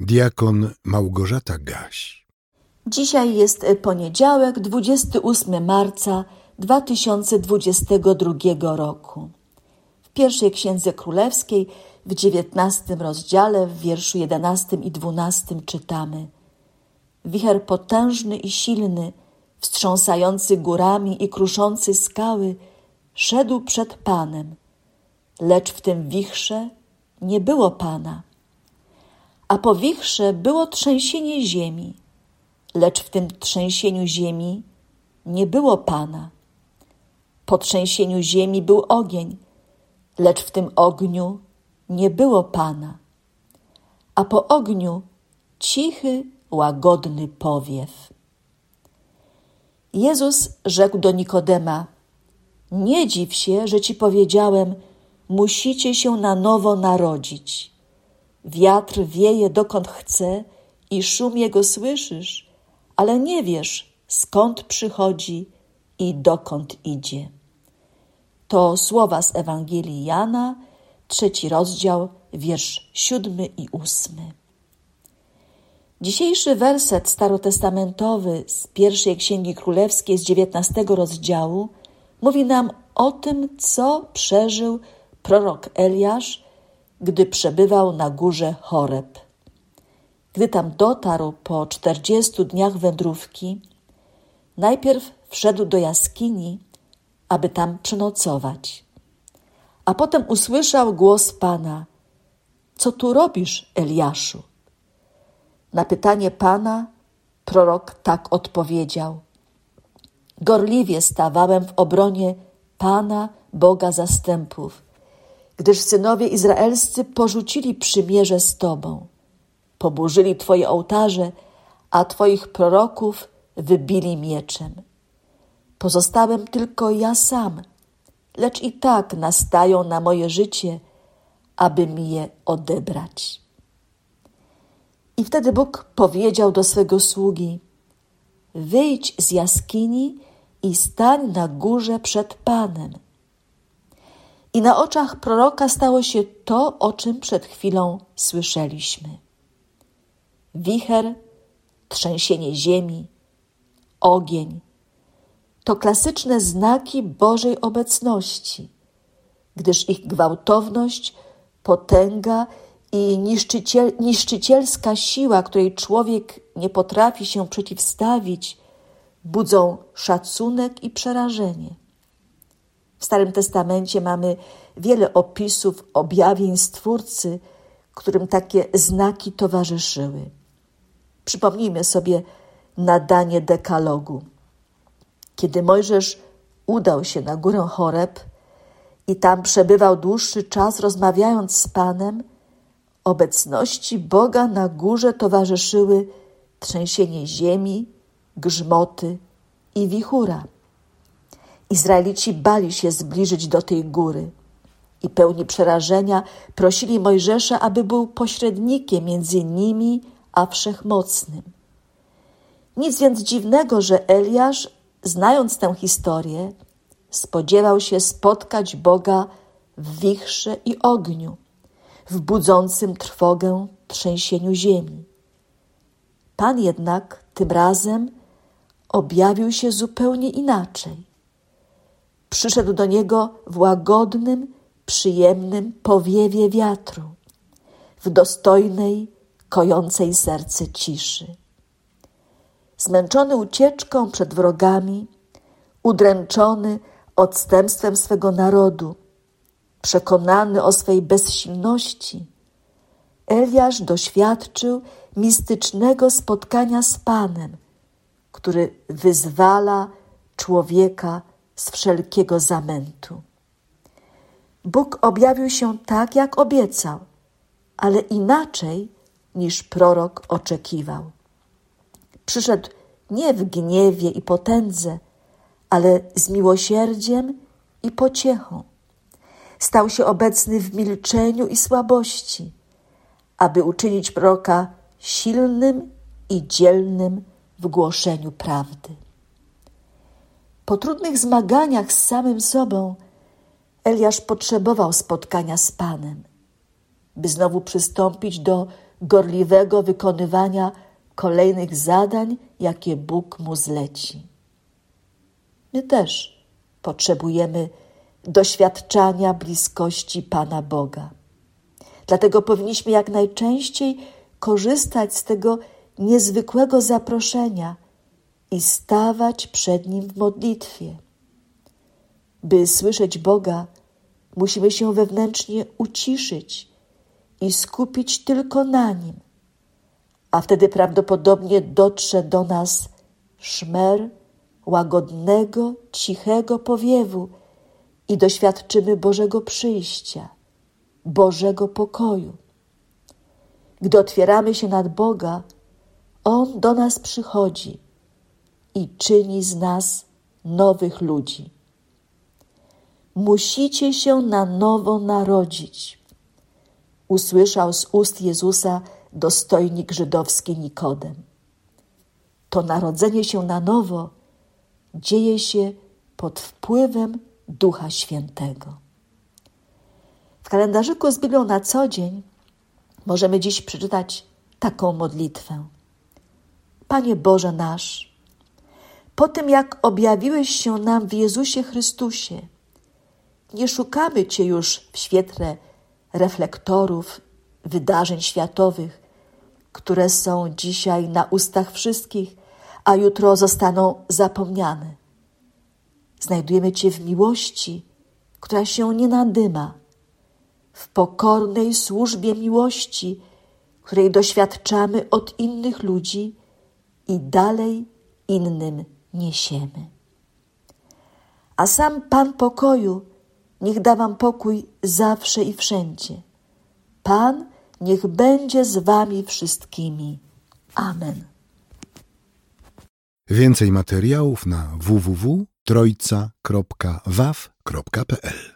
Diakon Małgorzata Gaś. Dzisiaj jest poniedziałek, 28 marca 2022 roku. W pierwszej księdze królewskiej, w dziewiętnastym rozdziale, w wierszu 11 i 12 czytamy: Wicher potężny i silny, wstrząsający górami i kruszący skały, szedł przed Panem, lecz w tym wichrze nie było Pana a po wichrze było trzęsienie ziemi, lecz w tym trzęsieniu ziemi nie było Pana. Po trzęsieniu ziemi był ogień, lecz w tym ogniu nie było Pana. A po ogniu cichy, łagodny powiew. Jezus rzekł do Nikodema: Nie dziw się, że ci powiedziałem, musicie się na nowo narodzić. Wiatr wieje dokąd chce i szum jego słyszysz, ale nie wiesz, skąd przychodzi i dokąd idzie. To słowa z Ewangelii Jana, trzeci rozdział, wiersz siódmy i ósmy. Dzisiejszy werset starotestamentowy z pierwszej Księgi Królewskiej z dziewiętnastego rozdziału mówi nam o tym, co przeżył prorok Eliasz gdy przebywał na górze Choreb. Gdy tam dotarł po czterdziestu dniach wędrówki, najpierw wszedł do jaskini, aby tam przenocować. A potem usłyszał głos Pana: Co tu robisz, Eliaszu? Na pytanie Pana prorok tak odpowiedział: Gorliwie stawałem w obronie Pana, Boga zastępów gdyż synowie izraelscy porzucili przymierze z Tobą, poburzyli Twoje ołtarze, a Twoich proroków wybili mieczem. Pozostałem tylko ja sam, lecz i tak nastają na moje życie, aby mi je odebrać. I wtedy Bóg powiedział do swego sługi: Wyjdź z jaskini i stań na górze przed Panem i na oczach proroka stało się to, o czym przed chwilą słyszeliśmy. Wicher, trzęsienie ziemi, ogień to klasyczne znaki Bożej obecności, gdyż ich gwałtowność, potęga i niszczyciel, niszczycielska siła, której człowiek nie potrafi się przeciwstawić, budzą szacunek i przerażenie. W Starym Testamencie mamy wiele opisów objawień Stwórcy, którym takie znaki towarzyszyły. Przypomnijmy sobie nadanie dekalogu. Kiedy Mojżesz udał się na górę Choreb i tam przebywał dłuższy czas rozmawiając z Panem, obecności Boga na górze towarzyszyły trzęsienie ziemi, grzmoty i wichura. Izraelici bali się zbliżyć do tej góry i pełni przerażenia prosili Mojżesza, aby był pośrednikiem między nimi a wszechmocnym. Nic więc dziwnego, że Eliasz, znając tę historię, spodziewał się spotkać Boga w wichrze i ogniu, w budzącym trwogę trzęsieniu ziemi. Pan jednak tym razem objawił się zupełnie inaczej przyszedł do niego w łagodnym, przyjemnym powiewie wiatru, w dostojnej, kojącej serce ciszy. Zmęczony ucieczką przed wrogami, udręczony odstępstwem swego narodu, przekonany o swej bezsilności, Eliasz doświadczył mistycznego spotkania z Panem, który wyzwala człowieka z wszelkiego zamętu. Bóg objawił się tak, jak obiecał, ale inaczej niż prorok oczekiwał. Przyszedł nie w gniewie i potędze, ale z miłosierdziem i pociechą. Stał się obecny w milczeniu i słabości, aby uczynić proroka silnym i dzielnym w głoszeniu prawdy. Po trudnych zmaganiach z samym sobą, Eliasz potrzebował spotkania z Panem, by znowu przystąpić do gorliwego wykonywania kolejnych zadań, jakie Bóg mu zleci. My też potrzebujemy doświadczania bliskości Pana Boga. Dlatego powinniśmy jak najczęściej korzystać z tego niezwykłego zaproszenia i stawać przed Nim w modlitwie. By słyszeć Boga, musimy się wewnętrznie uciszyć i skupić tylko na Nim, a wtedy prawdopodobnie dotrze do nas szmer łagodnego, cichego powiewu i doświadczymy Bożego przyjścia, Bożego pokoju. Gdy otwieramy się nad Boga, On do nas przychodzi i czyni z nas nowych ludzi. Musicie się na nowo narodzić. Usłyszał z ust Jezusa dostojnik żydowski Nikodem. To narodzenie się na nowo dzieje się pod wpływem Ducha Świętego. W kalendarzyku z Biblią na co dzień możemy dziś przeczytać taką modlitwę. Panie Boże nasz, po tym jak objawiłeś się nam w Jezusie Chrystusie, nie szukamy Cię już w świetle reflektorów, wydarzeń światowych, które są dzisiaj na ustach wszystkich, a jutro zostaną zapomniane. Znajdujemy Cię w miłości, która się nie nadyma, w pokornej służbie miłości, której doświadczamy od innych ludzi i dalej innym niesiemy. A sam Pan pokoju niech da Wam pokój zawsze i wszędzie. Pan niech będzie z Wami wszystkimi. Amen. Więcej materiałów na www.trojca.waw.pl